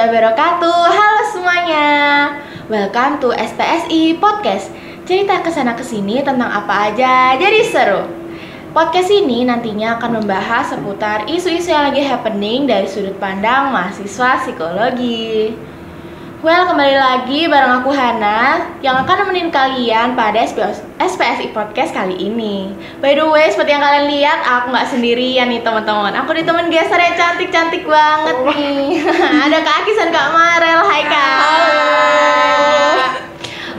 wabarakatuh. Halo semuanya. Welcome to SPSI Podcast. Cerita ke sana ke sini tentang apa aja jadi seru. Podcast ini nantinya akan membahas seputar isu-isu yang lagi happening dari sudut pandang mahasiswa psikologi. Well, kembali lagi bareng aku Hana yang akan nemenin kalian pada SPSI Podcast kali ini. By the way, seperti yang kalian lihat, aku nggak sendirian nih teman-teman. Aku ditemen geser yang cantik-cantik banget nih. Ada Kak Akis dan Kak Marel. Hai Kak.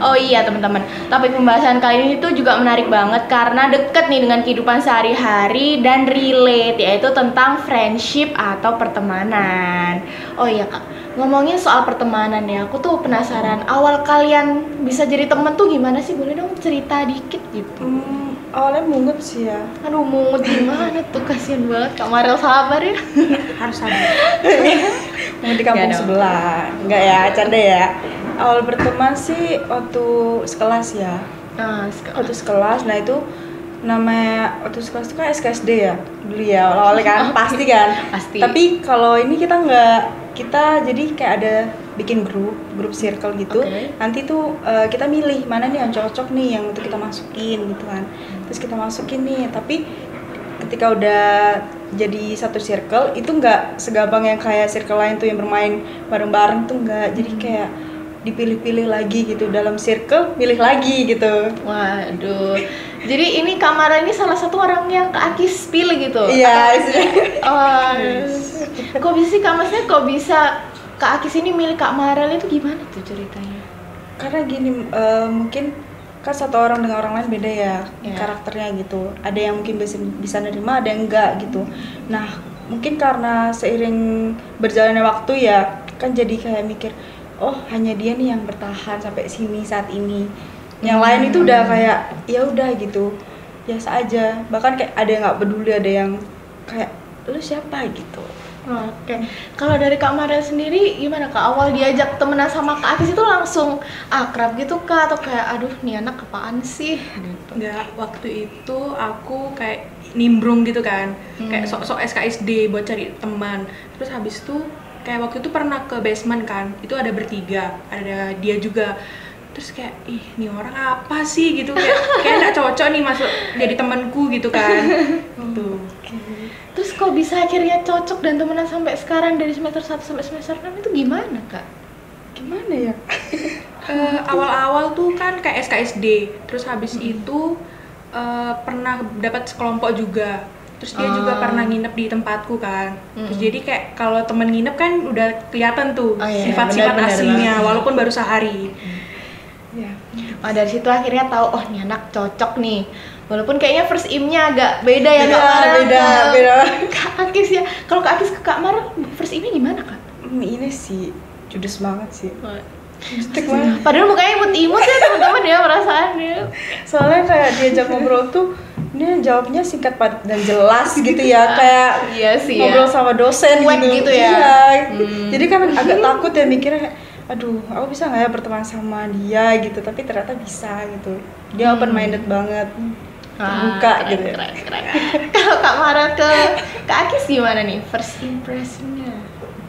Oh iya teman-teman, topik pembahasan kali ini tuh juga menarik banget karena deket nih dengan kehidupan sehari-hari dan relate yaitu tentang friendship atau pertemanan. Oh iya kak, ngomongin soal pertemanan ya, aku tuh penasaran awal kalian bisa jadi temen tuh gimana sih? Boleh dong cerita dikit gitu. Hmm, awalnya mungut sih ya. Aduh mungut gimana tuh kasihan banget Kak Marel sabar ya. Harus sabar. Mungut di kampung sebelah. Enggak ya, canda ya. Awal berteman sih waktu sekelas ya. Nah, sekarang Waktu sekelas, nah itu namanya waktu sekelas itu kan SKSD ya dulu ya awalnya kan pasti kan. Pasti. tapi kalau ini kita nggak kita jadi kayak ada bikin grup grup circle gitu. Oke. nanti tuh eh, kita milih mana nih yang cocok nih yang untuk kita masukin gitu kan. Terus kita masukin nih tapi ketika udah jadi satu circle itu nggak segampang yang kayak circle lain tuh yang bermain bareng-bareng tuh nggak. Jadi kayak dipilih-pilih lagi gitu. Dalam circle milih lagi gitu. Waduh. Jadi ini Kak Marel ini salah satu orang yang Kak Akis pilih gitu. iya istilahnya. Oh, kok bisa sih Kak Maksudnya kok bisa Kak Akis ini milih Kak Marel itu gimana tuh ceritanya? karena gini eh, mungkin kan satu orang dengan orang lain beda ya Iya. karakternya gitu ada yang mungkin bisa bisa nerima ada yang enggak gitu nah mungkin karena seiring berjalannya waktu ya kan jadi kayak mikir oh hanya dia nih yang bertahan sampai sini saat ini yang lain itu udah kayak ya udah gitu. Biasa aja. Bahkan kayak ada yang nggak peduli ada yang kayak lu siapa? gitu. Oke, kalau dari Kak Marel sendiri gimana Kak? Awal diajak temenan sama Kak Akis itu langsung akrab gitu Kak? Atau kayak aduh nih anak apaan sih? Gitu. Enggak, waktu itu aku kayak nimbrung gitu kan. Kayak sok-sok SKSD buat cari teman. Terus habis itu kayak waktu itu pernah ke basement kan. Itu ada bertiga. Ada dia juga terus kayak ih nih orang apa sih? Gitu kayak kayak nggak cocok nih masuk jadi temanku gitu kan. Tuh Terus kok bisa akhirnya cocok dan temenan sampai sekarang dari semester 1 sampai semester 6 itu gimana Kak? gimana ya? Eh, awal-awal tuh kan kayak SKSD terus habis itu eh, pernah dapat sekelompok juga. Terus dia juga Ah. pernah nginep di tempatku kan. Terus Mm-mm. jadi kayak kalau temen nginep kan udah kelihatan tuh Oh iya, sifat-sifat benar-benar aslinya walaupun baru sehari ya Oh dari situ akhirnya tahu oh nih anak cocok nih. Walaupun kayaknya first imnya agak beda ya Beda, Kak Marel beda, beda. Kak Akis ya. Kalau Kak Akis ke Kak Marel first imnya gimana Kak? Hmm, ini sih judes banget sih Jutek banget. Padahal mukanya imut-imut ya teman-teman ya perasaannya. soalnya kayak diajak ngobrol tuh dia jawabnya singkat padat dan jelas gitu ya kayak Iya sih ngobrol ya. sama dosen Cuek gitu, gitu ya. Iya. Hmm. jadi kan agak takut ya mikirnya aduh aku bisa nggak ya berteman sama dia gitu tapi ternyata bisa gitu dia open minded banget terbuka Ah, keren, gitu keren, keren. Kalau Kak Marel ke Kak Akis gimana nih first impressionnya?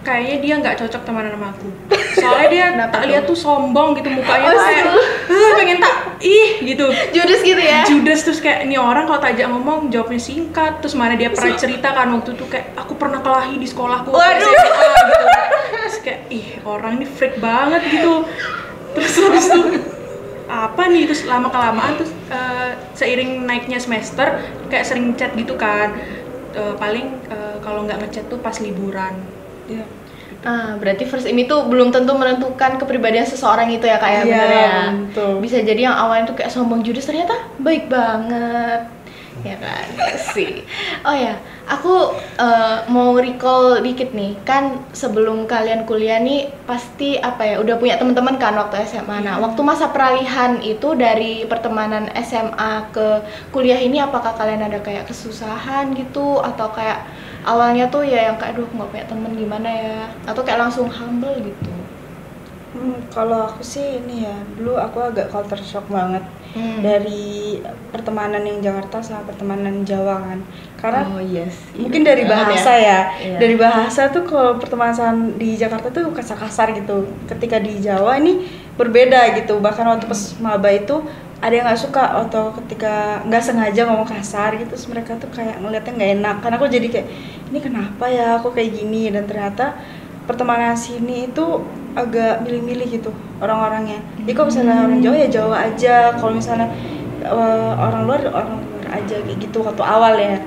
kayaknya dia nggak cocok temenan sama aku soalnya dia Kenapa tak tuh? lihat tuh sombong gitu mukanya Oh, tuh kayak? "Ah, pengen tak ih gitu Judes gitu ya? judes terus kayak ini orang kalau tajak ngomong jawabnya singkat terus mana dia pernah cerita kan waktu itu kayak aku pernah kelahi di sekolahku Waduh. SMA, gitu terus kayak ih orang ini freak banget gitu terus habis itu apa nih terus lama kelamaan terus eh, seiring naiknya semester kayak sering chat gitu kan Eh, paling eh, kalau nggak ngechat tuh pas liburan Iya. Ah, berarti first im itu belum tentu menentukan kepribadian seseorang itu ya kak ya Iya, bener ya. betul. Bisa jadi yang awalnya tuh kayak sombong judes ternyata baik banget. Ya kan sih. Oh ya, aku eh, mau recall dikit nih. Kan sebelum kalian kuliah nih pasti apa ya udah punya teman-teman kan waktu SMA. Nah, waktu masa peralihan itu dari pertemanan SMA ke kuliah ini apakah kalian ada kayak kesusahan gitu atau kayak awalnya tuh ya yang kayak aduh nggak punya temen gimana ya atau kayak langsung humble gitu Hmm, kalau aku sih ini ya, dulu aku agak culture shock banget Hmm. dari pertemanan yang Jakarta sama pertemanan Jawa kan. Karena oh yes. mungkin dari bahasa ya, Iya. dari bahasa tuh kalau pertemanan di Jakarta tuh kasar-kasar gitu. Ketika di Jawa ini berbeda gitu. Bahkan waktu pas maba itu ada yang nggak suka atau ketika nggak sengaja ngomong kasar gitu, terus mereka tuh kayak ngeliatnya nggak enak. Karena aku jadi kayak ini kenapa ya aku kayak gini dan ternyata pertemanan sini itu agak milih-milih gitu orang-orangnya. Jadi kalau misalnya orang Jawa ya Jawa aja, kalau misalnya eh, orang luar orang luar aja kayak gitu waktu awal ya.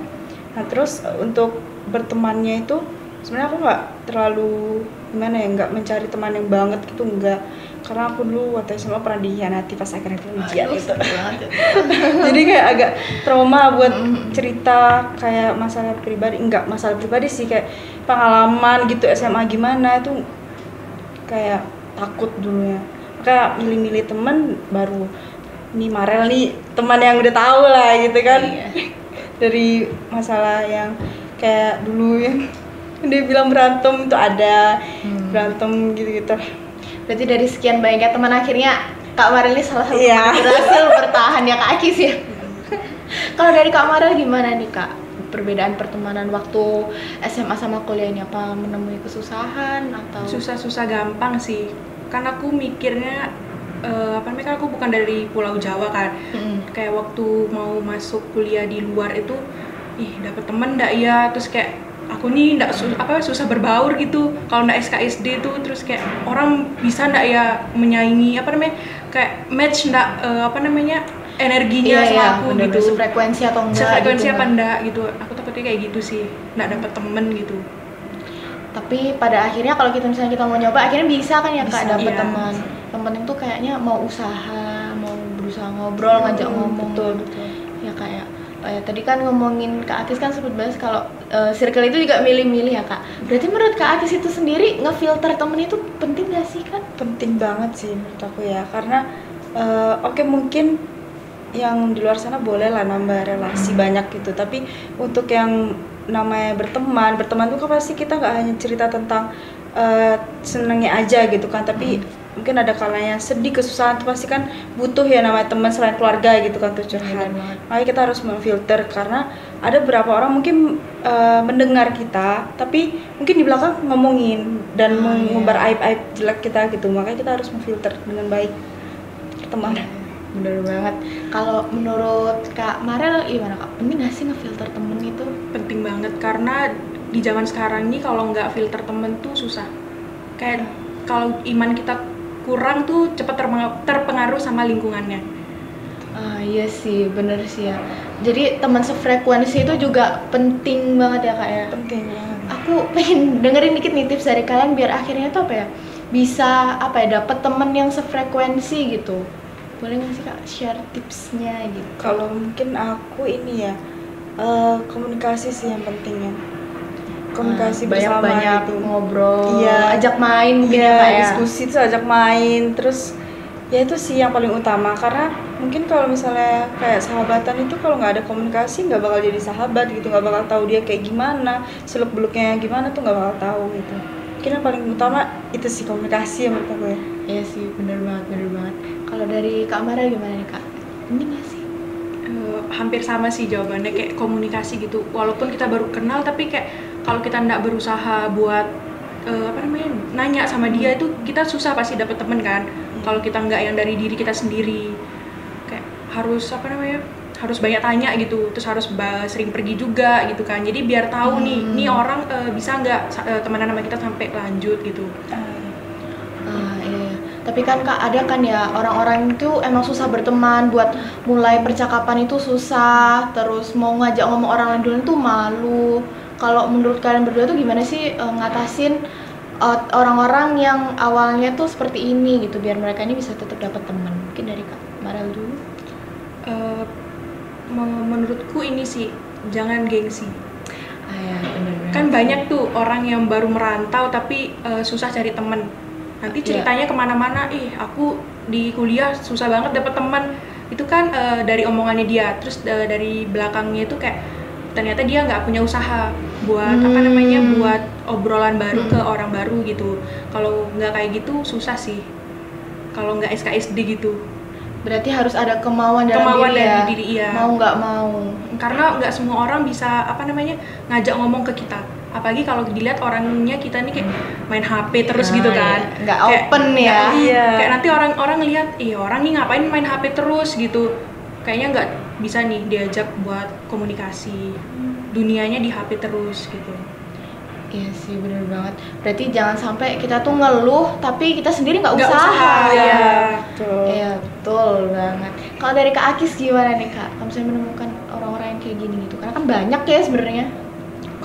Nah terus untuk bertemannya itu sebenarnya aku nggak terlalu gimana ya nggak mencari teman yang banget gitu nggak karena aku dulu waktu SMA pernah dihianati pas akhirnya itu ujian gitu ya. jadi kayak agak trauma buat Mm. cerita kayak masalah pribadi enggak masalah pribadi sih kayak pengalaman gitu SMA gimana itu kayak takut dulu ya kayak milih-milih teman baru nih Marel nih teman yang udah tahu lah gitu kan Iya. dari masalah yang kayak dulu yang dia bilang berantem itu ada Hmm. berantem gitu-gitu Berarti dari sekian banyaknya teman akhirnya Kak Marel ini salah satu yang berhasil bertahan ya Kak Akis ya. Kalau dari Kak Marel gimana nih Kak? Perbedaan pertemanan waktu SMA sama kuliah ini apa menemui kesusahan atau? Susah-susah gampang sih. Kan aku mikirnya eh, apa namanya kan aku bukan dari Pulau Jawa kan. Mm-mm. kayak waktu mau masuk kuliah di luar itu ih dapat temen ndak ya? Terus kayak aku nih ndak su- apa susah berbaur gitu. Kalau ndak SKSD tuh terus kayak orang bisa ndak ya menyaingi apa namanya kayak match ndak eh, apa namanya energinya Iya, sama iya, aku bener-bener gitu sefrekuensi atau enggak sefrekuensi gitu, apa Mbak. ndak gitu aku takutnya kayak gitu sih ndak dapet temen gitu Tapi pada akhirnya kalau kita misalnya kita mau nyoba akhirnya bisa kan ya Kak Bisa, dapet iya. teman. Yang penting tuh kayaknya mau usaha, mau berusaha ngobrol, ngajak Hmm, ngomong. betul betul Ya kayak oh ya tadi kan ngomongin Kak Atis kan sempat bahas kalau eh, circle itu juga milih-milih ya Kak. Berarti menurut Kak Atis itu sendiri ngefilter temen itu penting gak sih kan? penting banget sih menurut aku ya karena eh, oke mungkin yang di luar sana boleh lah nambah relasi banyak gitu. Tapi untuk yang namanya berteman berteman tuh kan pasti kita nggak hanya cerita tentang eh, senengnya aja gitu kan. Tapi mungkin ada kalanya sedih kesusahan tuh pasti kan butuh ya namanya teman selain keluarga gitu kan tuh curhat. makanya kita harus memfilter karena ada beberapa orang mungkin eh, mendengar kita tapi mungkin di belakang ngomongin dan iya. mengumbar aib-aib jelek kita gitu. Makanya kita harus memfilter dengan baik pertemanan Bener banget. Kalau menurut Kak Marel gimana Kak? Penting gak sih ngefilter temen itu? penting banget karena di zaman sekarang ini kalau nggak filter temen tuh susah kayak kalau iman kita kurang tuh cepat terpengaruh, terpengaruh sama lingkungannya Ah iya sih, bener sih ya. Jadi teman sefrekuensi itu juga penting banget ya kak ya. penting banget Aku pengen dengerin dikit nih tips dari kalian biar akhirnya tuh apa ya bisa apa ya dapat temen yang sefrekuensi gitu. Boleh nggak sih kak share tipsnya gitu? kalau mungkin aku ini ya eh, komunikasi sih yang penting ya komunikasi banyak bersama banyak gitu ngobrol, Iya. ajak main ya Iya, ya. diskusi terus ajak main terus ya itu sih yang paling utama karena mungkin kalau misalnya kayak sahabatan itu kalau nggak ada komunikasi nggak bakal jadi sahabat gitu nggak bakal tahu dia kayak gimana seluk beluknya gimana tuh nggak bakal tahu gitu mungkin yang paling utama itu sih komunikasi yang menurut aku ya Iya sih, bener banget, bener banget. Kalau dari Kak Mara gimana nih kak? Penting gak sih? Eh, hampir sama sih jawabannya kayak komunikasi gitu walaupun kita baru kenal tapi kayak kalau kita nggak berusaha buat eh, apa namanya nanya sama dia itu kita susah pasti dapet temen kan kalau kita nggak yang dari diri kita sendiri kayak harus apa namanya harus banyak tanya gitu terus harus sering pergi juga gitu kan jadi biar tahu nih Hmm. nih orang eh, bisa nggak eh, temenan sama kita sampai lanjut gitu Ah iya, iya. Tapi kan kak ada kan ya orang-orang itu emang susah berteman buat mulai percakapan itu susah, terus mau ngajak ngomong orang lain dulu tuh malu. Kalau menurut kalian berdua tuh gimana sih eh, ngatasin eh, orang-orang yang awalnya tuh seperti ini gitu biar mereka ini bisa tetap dapat teman? Mungkin dari kak Marel dulu. Me- menurutku ini sih jangan gengsi Ah ya benar. kan banyak tuh orang yang baru merantau tapi eh, susah cari temen nanti Iya. ceritanya ke mana-mana ih aku di kuliah susah banget dapet teman itu kan eh, dari omongannya dia terus eh, dari belakangnya itu kayak ternyata dia nggak punya usaha buat apa namanya Hmm. buat obrolan baru Hmm. ke orang baru gitu kalau nggak kayak gitu susah sih kalau nggak SKSD gitu Berarti harus ada kemauan dalam Kemauan diri dari ya. diri, iya. Mau nggak mau. karena nggak semua orang bisa apa namanya ngajak ngomong ke kita apalagi kalau dilihat orangnya kita nih kayak main HP terus Ah, gitu kan iya. Nggak Kayak- open ya. nggak- Iya. kayak nanti orang-orang lihat iya orang nih ngapain main HP terus gitu kayaknya nggak bisa nih diajak buat komunikasi dunianya di HP terus gitu Iya sih bener banget. Berarti jangan sampai kita tuh ngeluh tapi kita sendiri nggak usaha. usaha, iya. Betul. Iya betul banget. Kalau dari Kak Akis gimana nih Kak? Kalau misalnya menemukan orang-orang yang kayak gini gitu, karena kan banyak ya sebenarnya.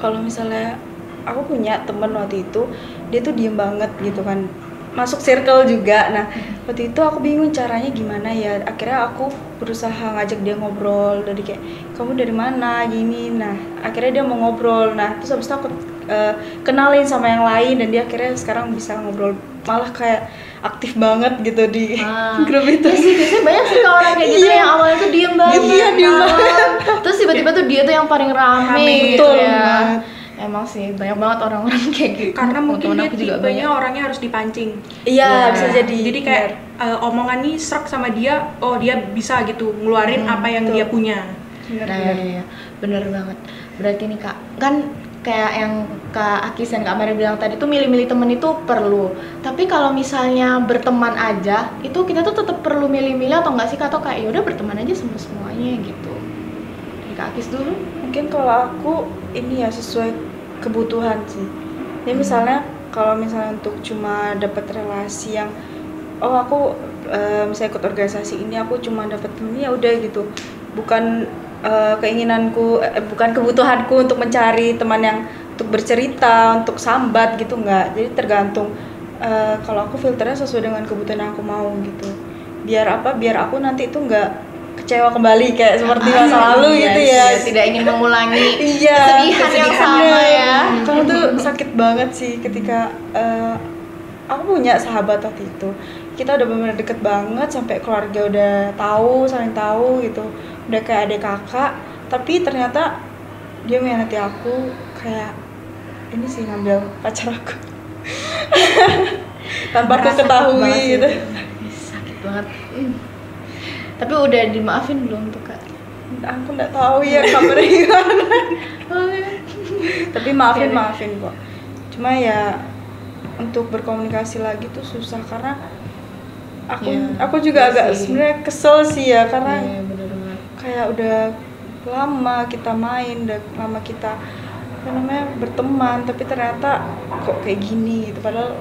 Kalau misalnya aku punya temen waktu itu dia tuh diem banget gitu kan. Masuk circle juga. Nah waktu itu aku bingung caranya gimana ya. Akhirnya aku berusaha ngajak dia ngobrol. Dari kayak kamu dari mana? Gini. Nah akhirnya dia mau ngobrol. Nah terus habis itu aku eh, kenalin sama yang lain dan dia akhirnya sekarang bisa ngobrol malah kayak aktif banget gitu di Ah. grup itu Iya sih, biasanya banyak sih orang kayak gitu Iya. yang awalnya tuh diem banget. Iya, diem banget. Terus tiba-tiba tuh dia tuh yang paling rame, Rame, gitu betul ya. banget. Emang sih banyak banget orang-orang kayak gitu. karena mungkin dia aku juga tipenya banyak. orangnya harus dipancing iya Iya. bisa jadi jadi kayak eh, omongan nih serak sama dia oh dia bisa gitu ngeluarin Hmm, apa yang betul. dia punya Bener, Nah, bener. iya, iya. bener banget. Berarti nih kak, kan kayak yang kak Akis dan kak Mary bilang tadi tuh milih-milih temen itu perlu. Tapi kalau misalnya berteman aja, itu kita tuh tetap perlu milih-milih atau enggak sih? Atau kayak yaudah berteman aja sama semuanya gitu. Dari kak Akis dulu. mungkin kalau aku ini ya sesuai kebutuhan sih jadi misalnya kalau misalnya untuk cuma dapat relasi yang oh aku eh, misalnya ikut organisasi ini aku cuma dapat ini ya udah gitu bukan eh, keinginanku eh, bukan kebutuhanku untuk mencari teman yang untuk bercerita untuk sambat gitu nggak. Jadi tergantung eh, kalau aku filternya sesuai dengan kebutuhan yang aku mau gitu. Biar apa? Biar aku nanti itu nggak kecewa kembali kayak seperti masa lalu Iya, gitu iya, ya. Tidak ingin mengulangi iya kesedihan yang sama ya. kamu tuh sakit banget sih ketika eh, aku punya sahabat waktu itu. Kita udah benar-benar deket banget sampai keluarga udah tahu saling tahu gitu udah kayak adik kakak tapi ternyata dia mengkhianati aku kayak ini sih ngambil pacar aku tanpa aku ketahui gitu itu. Sakit banget. Hmm. Tapi udah dimaafin belum tuh kak? aku nggak tahu ya kabarnya gimana tapi maafin Oke deh. maafin kok cuma ya untuk berkomunikasi lagi tuh susah karena aku Iya, aku juga iya agak sebenarnya kesel sih ya karena Iya, banget. Kayak udah lama kita main udah lama kita apa namanya berteman tapi ternyata kok kayak gini gitu. Padahal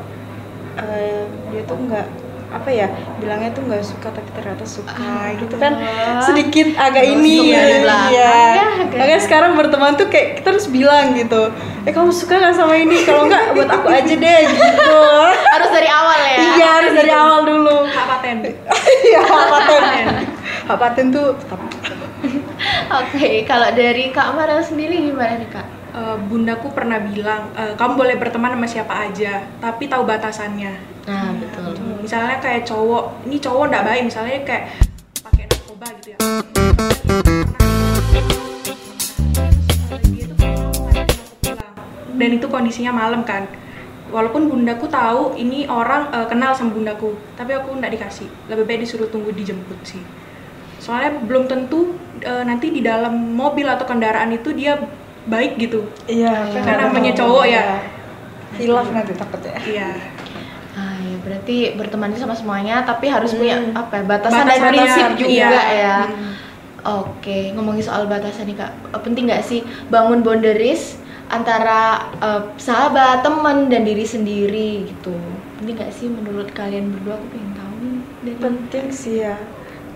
eh, dia tuh nggak apa ya bilangnya tuh nggak suka tapi ternyata suka gitu kan. Ah. sedikit agak Gosip ini ya ya, agak- makanya sekarang berteman tuh kayak kita harus bilang gitu eh kamu suka nggak sama ini? Kalau nggak buat aku aja deh gitu. Harus dari awal ya. iya harus dari awal dulu. Hak paten. Iya hak paten. Hak paten. Tuh Oke, kalau dari Kak Mara sendiri gimana nih Kak? Eh, bundaku pernah bilang eh, kamu boleh berteman sama siapa aja tapi tahu batasannya. Nah, betul. misalnya kayak cowok ini cowok nggak baik misalnya kayak pakai narkoba gitu ya. Dan itu kondisinya malam kan. Walaupun bundaku tahu ini orang eh, kenal sama bundaku tapi aku nggak dikasih. Lebih baik disuruh tunggu dijemput sih soalnya belum tentu eh, nanti di dalam mobil atau kendaraan itu dia baik gitu iya Kan namanya cowok ya. hilaf nanti takutnya iya Ah, ya berarti berteman sama semuanya tapi harus Hmm. punya apa ya, batasan dan Batasan, prinsip iya. juga Iya. ya. Hmm. Oke, ngomongin soal batasan nih Kak. Eh, Penting nggak sih bangun boundaries antara eh, sahabat, teman dan diri sendiri gitu. Penting nggak sih menurut kalian berdua? Aku pengen tahu nih. dari penting sih ya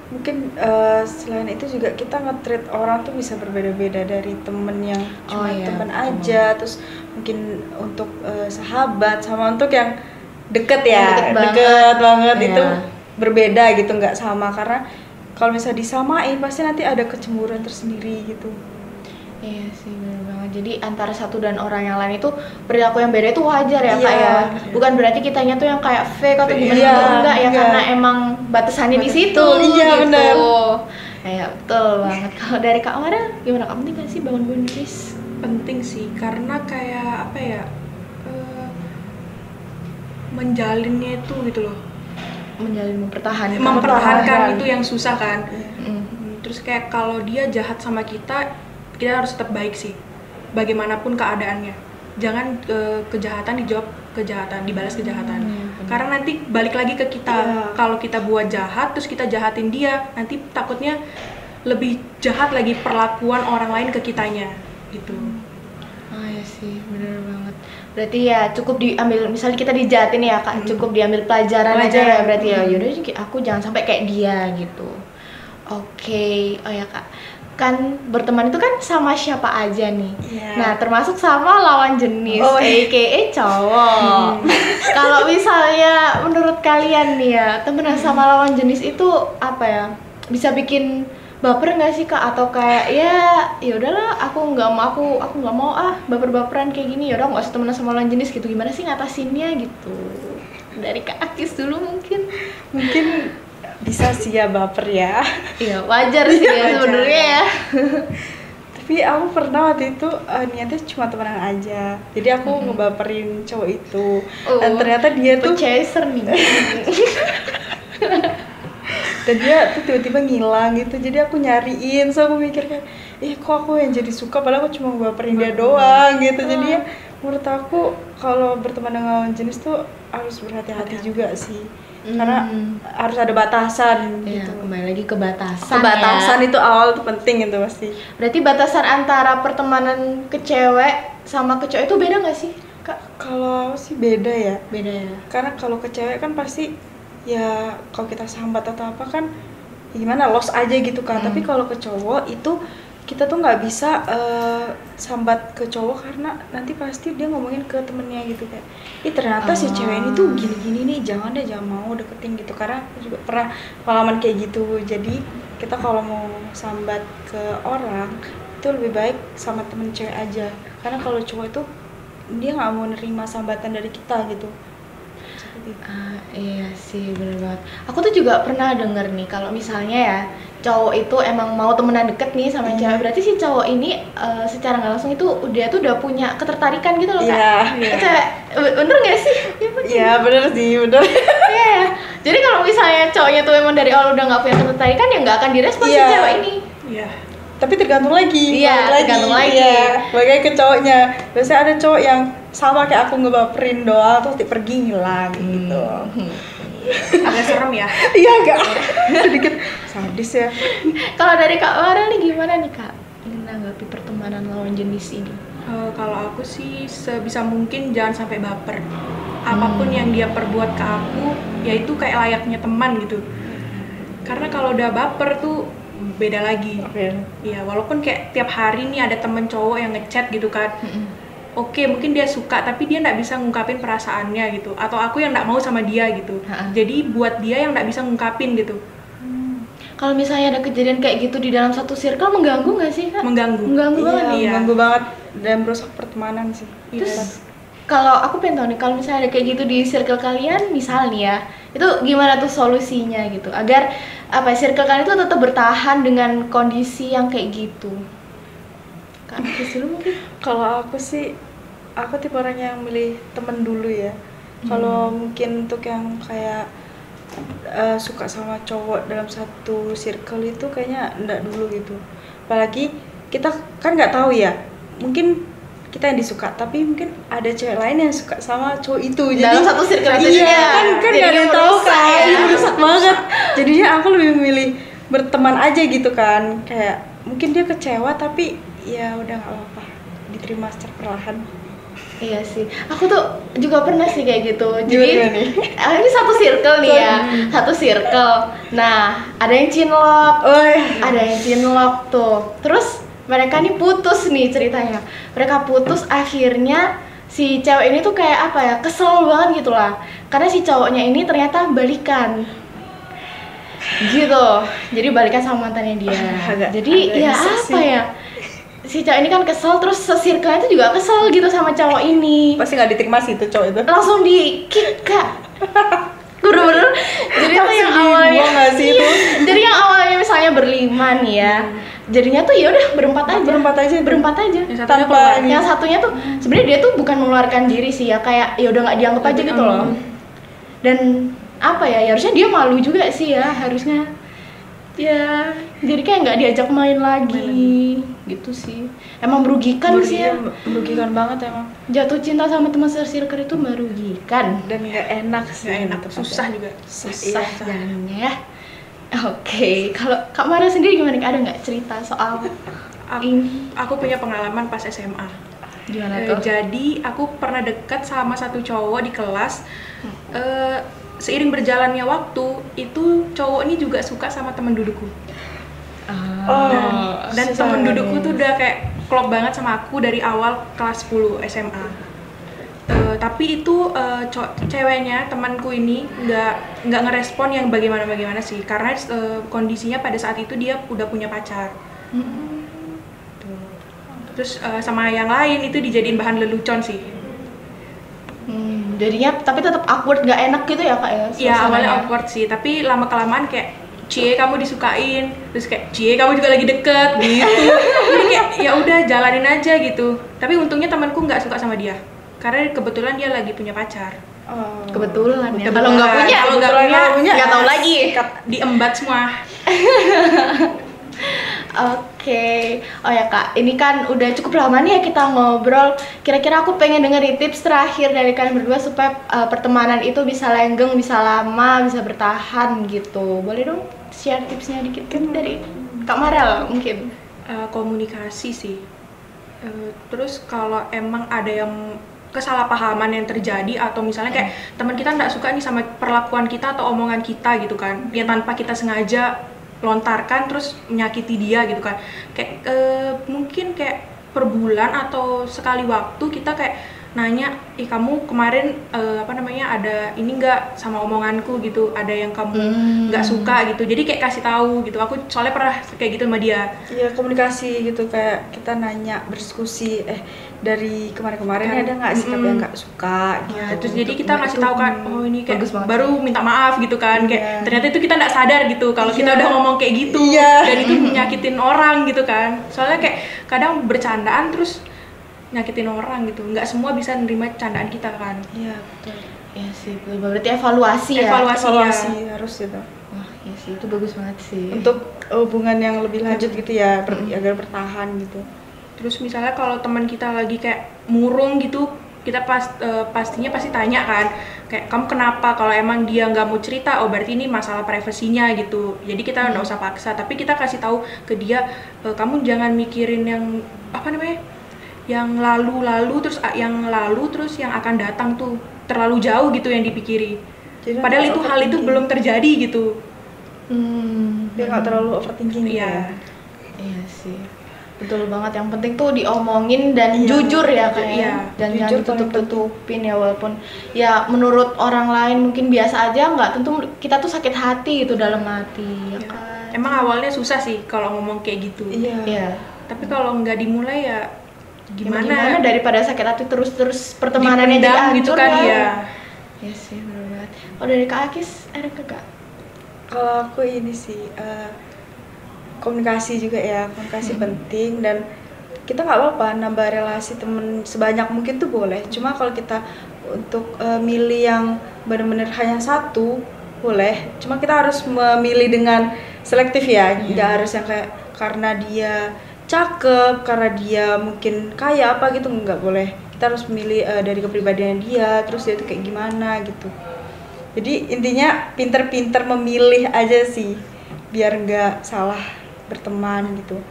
mungkin eh, selain itu juga kita nge-treat orang tuh bisa berbeda-beda dari temen yang Oh, cuma iya, temen betul. aja terus mungkin untuk eh, sahabat sama untuk yang deket ya Yang deket banget. deket banget Iya. itu berbeda gitu nggak sama karena kalau misalnya disamain pasti nanti ada kecemburuan tersendiri gitu Iya sih benar banget. Jadi antara satu dan orang yang lain itu perilaku yang beda itu wajar ya kak Iya. ya. Bukan berarti kitanya tuh yang kayak fake atau gimana Iya, itu enggak ya enggak. karena emang batasannya di situ. iya, gitu. benar. Iya betul banget. Kalau dari kak Mara gimana? Kamu penting gak sih bangun boundaries? penting sih karena kayak apa ya eh, menjalinnya itu gitu loh menjalin mempertahankan mempertahankan Mempertahankan. itu yang susah kan Mm. Hmm, terus kayak kalau dia jahat sama kita kita harus tetap baik sih bagaimanapun keadaannya jangan eh, kejahatan dijawab kejahatan dibalas kejahatan Hmm, benar. karena nanti balik lagi ke kita Iya. kalau kita buat jahat terus kita jahatin dia nanti takutnya lebih jahat lagi perlakuan orang lain ke kitanya gitu Ah ya sih, bener banget. Berarti ya cukup diambil, misalnya kita dijahatin ya kak, Hmm. cukup diambil pelajaran, aja Pelajaran. ya berarti ya. Hmm. Yaudah aku jangan sampai kayak dia gitu. Oke, oh ya kak, kan berteman itu kan sama siapa aja nih. Iya. Nah termasuk sama lawan jenis, Oh, iya. aka cowok. Kalau misalnya menurut kalian nih ya temenan sama lawan jenis itu apa ya? Bisa bikin baper nggak sih kak? Atau kayak ya ya udahlah aku nggak mau aku aku nggak mau ah baper-baperan kayak gini ya udah nggak usah temenan sama lawan jenis gitu. Gimana sih ngatasinnya gitu? Dari kak Akis dulu mungkin. mungkin bisa sih ya baper ya. Iya wajar sih ya Wajar. sebenarnya ya. tapi aku pernah waktu itu eh, niatnya cuma temenan aja. Jadi aku ngebaperin cowok itu. Dan Oh, ternyata dia tuh chaser nih. dan dia tuh tiba-tiba ngilang gitu. Jadi aku nyariin. So aku mikir kayak ih kok aku yang jadi suka? Padahal aku cuma baperin dia doang gitu. Jadi ya menurut aku kalau berteman dengan jenis tuh harus berhati-hati juga sih karena Hmm. harus ada batasan Ya, gitu kembali lagi ke batasan. batasan ya. itu awal tuh penting itu pasti Berarti batasan antara pertemanan ke cewek sama ke cowok itu beda nggak sih, Kak? kalau sih beda ya Beda ya. karena kalau ke cewek kan pasti ya kalau kita sambat atau apa kan gimana los aja gitu kan Hmm. tapi kalau ke cowok itu kita tuh nggak bisa eh, sambat ke cowok karena nanti pasti dia ngomongin ke temennya gitu kayak ih ternyata si Ah. cewek ini tuh gini-gini nih jangan deh jangan mau deketin gitu karena aku juga pernah pengalaman kayak gitu jadi kita kalau mau sambat ke orang itu lebih baik sama temen cewek aja karena kalau cowok itu dia nggak mau nerima sambatan dari kita gitu. Ah, iya sih, bener banget. Aku tuh juga pernah denger nih kalau misalnya ya cowok itu emang mau temenan deket nih sama Hmm. cewek, berarti si cowok ini eh, secara nggak langsung itu dia tuh udah punya ketertarikan gitu loh kak. Iya. Ke cewek, Be- bener nggak sih? Iya bener. Iya bener sih bener. Iya, ya. Jadi kalau misalnya cowoknya tuh emang dari awal udah nggak punya ketertarikan ya nggak akan direspon si Iya. cewek ini. Iya. Tapi tergantung lagi. Iya, balik tergantung lagi. Iya, balik ke cowoknya. Biasanya ada cowok yang sama kayak aku ngebaperin doang terus pergi ngilang gitu. Agak serem ya. Iya enggak? Sedikit sadis ya. Kalau dari Kak Farel nih gimana nih Kak? Menanggapi pertemanan lawan jenis ini. Eh, kalau aku sih sebisa mungkin jangan sampai baper. Apa pun yang dia perbuat ke aku, yaitu kayak layaknya teman gitu. Karena kalau udah baper tuh beda lagi. Oke. Iya, walaupun kayak tiap hari nih ada temen cowok yang ngechat gitu kan. Oke, mungkin dia suka, tapi dia nggak bisa ngungkapin perasaannya gitu. Atau aku yang nggak mau sama dia gitu. Ha-ha. Jadi buat dia yang nggak bisa ngungkapin gitu, Kalau misalnya ada kejadian kayak gitu di dalam satu circle mengganggu nggak sih Kak? mengganggu. Mengganggu Iya, banget. Iya. mengganggu banget dan merusak pertemanan sih. Iya. Terus kalau aku pengen tahu nih kalau misalnya ada kayak gitu di circle kalian misal nih ya itu gimana tuh solusinya gitu agar apa ya, circle kalian itu tetap bertahan dengan kondisi yang kayak gitu kan dulu mungkin Kalau aku sih, aku tipe orang yang milih temen dulu ya. Kalau mungkin untuk yang kayak eh, suka sama cowok dalam satu circle itu kayaknya enggak dulu gitu. Apalagi kita kan nggak tahu ya, mungkin kita yang disuka, tapi mungkin ada cewek lain yang suka sama cowok itu. Dalam satu circle itu iya, juga. kan kan nggak ada yang tahu kan, ya. Merusak banget. Jadinya aku lebih memilih berteman aja gitu kan, kayak mungkin dia kecewa tapi ya udah nggak apa-apa, diterima secara perlahan. iya sih. Aku tuh juga pernah sih kayak gitu. Jadi nih? ah, ini satu circle nih ya. Satu circle. Nah ada yang cinlok Oh iya. ada yang cinlok tuh. Terus mereka nih putus nih ceritanya. Mereka putus akhirnya si cewek ini tuh kayak apa ya kesel banget gitu lah. Karena si cowoknya ini ternyata balikan. Gitu. Jadi balikan sama mantannya dia. Agak- jadi agak ya apa sih. ya si cowok ini kan kesel terus sesirkelnya itu juga kesel gitu sama cowok ini. Pasti nggak diterima sih itu cowok itu. langsung di kick kak. Bener-bener. Jadi tuh yang awalnya sih itu? jadi yang awalnya misalnya berlima nih ya jadinya tuh ya udah berempat aja. Berempat aja berempat aja. Yang satunya Tanpa keluar. ini. yang satunya tuh sebenarnya dia tuh bukan mengeluarkan diri sih ya kayak ya udah nggak dianggap aja gitu loh. Dan apa ya, ya harusnya dia malu juga sih ya harusnya ya jadi kayak nggak diajak main lagi. Gitu sih. Emang merugikan sih ya. Merugikan- banget emang. Jatuh cinta sama teman circle itu merugikan. Dan nggak enak sih nggak enak susah juga. Susah. Iya. jadinya. Ya oke kalau kak Mara sendiri gimana ada nggak cerita soal aku, ini? aku punya pengalaman pas SMA gimana Eh, tuh? jadi aku pernah dekat sama satu cowok di kelas. Eh, seiring berjalannya waktu itu cowok ini juga suka sama teman dudukku Oh, dan, dan temen dudukku tuh udah kayak klop banget sama aku dari awal kelas 10 SMA Eh, tapi itu co- ceweknya temanku ini nggak nggak ngerespon yang bagaimana bagaimana sih. Karena eh, kondisinya pada saat itu dia udah punya pacar. Tuh. terus eh, sama yang lain itu dijadiin bahan lelucon sih Hmm, jadinya tapi tetap awkward nggak enak gitu ya kak ya Iya awalnya awkward sih tapi lama kelamaan kayak cie kamu disukain. Terus kayak cie kamu juga lagi deket. Gitu. Jadi kayak ya udah jalanin aja gitu. Tapi untungnya temanku nggak suka sama dia karena kebetulan dia lagi punya pacar. Oh. kebetulan ya. Kalau nggak punya Kalau nggak punya, nggak tahu lagi. diembat semua. Oke, oh ya kak, ini kan udah cukup lama nih ya kita ngobrol. Kira-kira aku pengen dengerin tips terakhir dari kalian berdua supaya uh, pertemanan itu bisa langgeng, bisa lama, bisa bertahan gitu. Boleh dong share tipsnya dikit kan dari kak Marel mungkin. Eh, komunikasi sih Eh, terus kalau emang ada yang kesalahpahaman yang terjadi atau misalnya kayak teman kita nggak suka nih sama perlakuan kita atau omongan kita gitu kan yang tanpa kita sengaja lontarkan terus menyakiti dia gitu kan. Kayak eh, mungkin kayak per bulan atau sekali waktu kita kayak nanya ih kamu kemarin eh, apa namanya ada ini nggak sama omonganku gitu ada yang kamu Hmm. nggak suka gitu jadi kayak kasih tahu gitu aku soalnya pernah kayak gitu sama dia Iya komunikasi gitu kayak kita nanya berdiskusi eh dari kemarin-kemarin Kan, ada nggak sikap mm-mm. yang nggak suka gitu. Ya, terus jadi kita ngasih tahu kan, oh ini kayak baru minta maaf gitu kan, kayak Iya. ternyata itu kita nggak sadar gitu kalau kita Iya. udah ngomong kayak gitu Iya. dan itu nyakitin orang gitu kan. Soalnya kayak kadang bercandaan terus nyakitin orang gitu, nggak semua bisa nerima candaan kita kan. Iya betul. Ya sih, betul. berarti evaluasi ya. Evaluasi. Evaluasi harus gitu. Wah, ya sih itu bagus banget sih. Untuk hubungan yang lebih lanjut gitu ya ber- agar bertahan gitu. Terus misalnya kalau teman kita lagi kayak murung gitu, kita pas eh, pastinya pasti tanya kan, kayak kamu kenapa? Kalau emang dia nggak mau cerita, oh berarti ini masalah privasinya gitu. Jadi kita nggak usah paksa, tapi kita kasih tahu ke dia, "Eh, kamu jangan mikirin yang apa namanya, yang lalu-lalu terus yang lalu terus yang akan datang tuh terlalu jauh gitu yang dipikiri. Jadi Padahal itu hal itu belum terjadi gitu. Hmm, Dia nggak terlalu overthinking gitu Iya. ya. Iya sih. Betul banget. Yang penting tuh diomongin dan Iya, jujur ya jujur, kayak. iya. Dan Jujur jangan paling ditutup-tutupin ya walaupun ya menurut orang lain mungkin biasa aja nggak tentu kita tuh sakit hati gitu dalam hati ya Ya. kan. Emang awalnya susah sih kalau ngomong kayak gitu. Iya. Iya. Tapi kalau nggak dimulai ya Gimana? gimana? daripada sakit hati terus-terus pertemanannya jadi gitu kan ya. ya. Iya sih benar banget. Kalau dari Kak Akis ada ke Kak? Kalau aku ini sih eh, komunikasi juga ya komunikasi penting dan kita nggak apa-apa nambah relasi temen sebanyak mungkin tuh boleh. Cuma kalau kita untuk eh, milih yang benar-benar hanya satu boleh. Cuma kita harus memilih dengan selektif ya. Nggak harus yang kayak karena dia cakep, karena dia mungkin kaya apa gitu nggak boleh. Kita harus memilih eh, dari kepribadian dia, terus dia tuh kayak gimana gitu. Jadi intinya pinter-pinter memilih aja sih, biar nggak salah berteman gitu.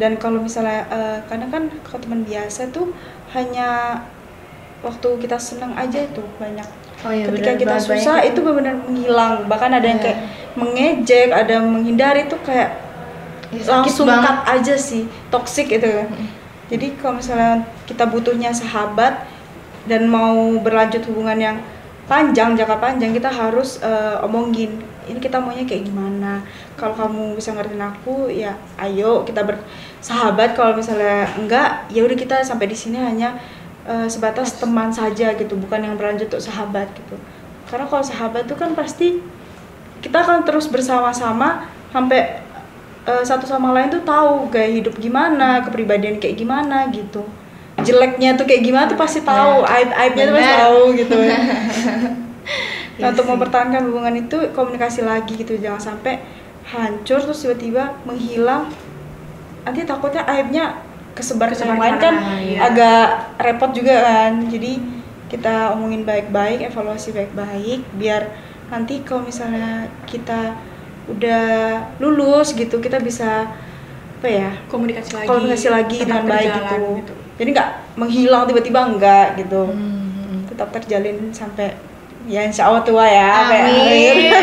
Dan kalau misalnya eh, kadang kan kalau teman biasa tuh hanya waktu kita senang aja itu banyak. Oh iya Ketika benar kita susah banyak itu benar-benar menghilang. Bahkan ada yang Iya. kayak mengejek, ada yang menghindari itu kayak Ya, sakit langsung banget. cut aja sih, toxic itu. Jadi kalau misalnya kita butuhnya sahabat dan mau berlanjut hubungan yang panjang, jangka panjang, kita harus eh, omongin ini kita maunya kayak gimana. Kalau kamu bisa ngertiin aku, ya ayo kita bersahabat. Kalau misalnya enggak, ya udah kita sampai di sini hanya eh, sebatas teman saja gitu, bukan yang berlanjut untuk sahabat gitu. Karena kalau sahabat itu kan pasti kita akan terus bersama-sama sampai eh, satu sama lain tuh tahu gaya hidup gimana, kepribadian kayak gimana gitu. Jeleknya tuh kayak gimana tuh pasti tahu, aib-aibnya tuh pasti tahu gitu. Nah, Iya untuk mempertahankan hubungan itu komunikasi lagi gitu, jangan sampai hancur terus tiba-tiba menghilang. Nanti takutnya aibnya kesebar ke orang lain kan iya. agak repot juga kan. Jadi kita omongin baik-baik, evaluasi baik-baik biar nanti kalau misalnya kita udah lulus gitu, kita bisa apa ya? komunikasi lagi komunikasi lagi dengan baik berjalan gitu. Jadi nggak menghilang tiba-tiba enggak gitu. Hmm. Tetap terjalin sampai ya insya Allah tua ya. Amin.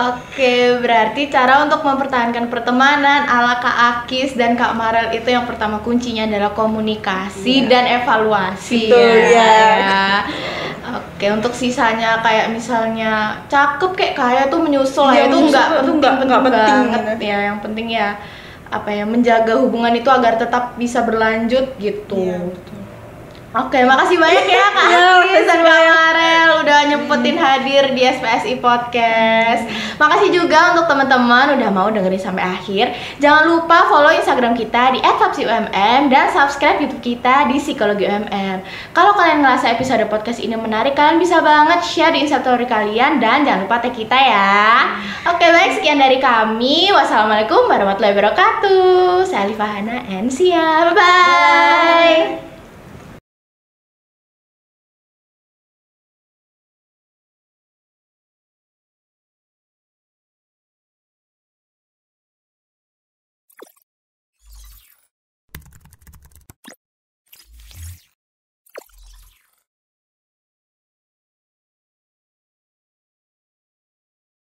Oke, berarti cara untuk mempertahankan pertemanan ala Kak Akis dan Kak Marel itu yang pertama kuncinya adalah komunikasi Iya. dan evaluasi. Betul, ya. ya. Oke, untuk sisanya kayak misalnya cakep kayak kaya tuh menyusul Iya, ya itu enggak tuh penting, nggak- nggak penting, banget gitu. ya. Yang penting ya apa ya menjaga hubungan itu agar tetap bisa berlanjut gitu. Iya, betul. Oke, makasih banyak ya Kak dan Kak Marel udah nyempetin hadir di SPSI Podcast. Makasih juga untuk teman-teman udah mau dengerin sampai akhir. Jangan lupa follow Instagram kita di @fapsiumm dan subscribe YouTube kita di Psikologi UMM. Kalau kalian ngerasa episode podcast ini menarik, kalian bisa banget share di Instastory kalian dan jangan lupa tag kita ya. Oke, baik sekian dari kami. Wassalamualaikum warahmatullahi wabarakatuh. Saya Alifah Hana and see ya. Bye-bye.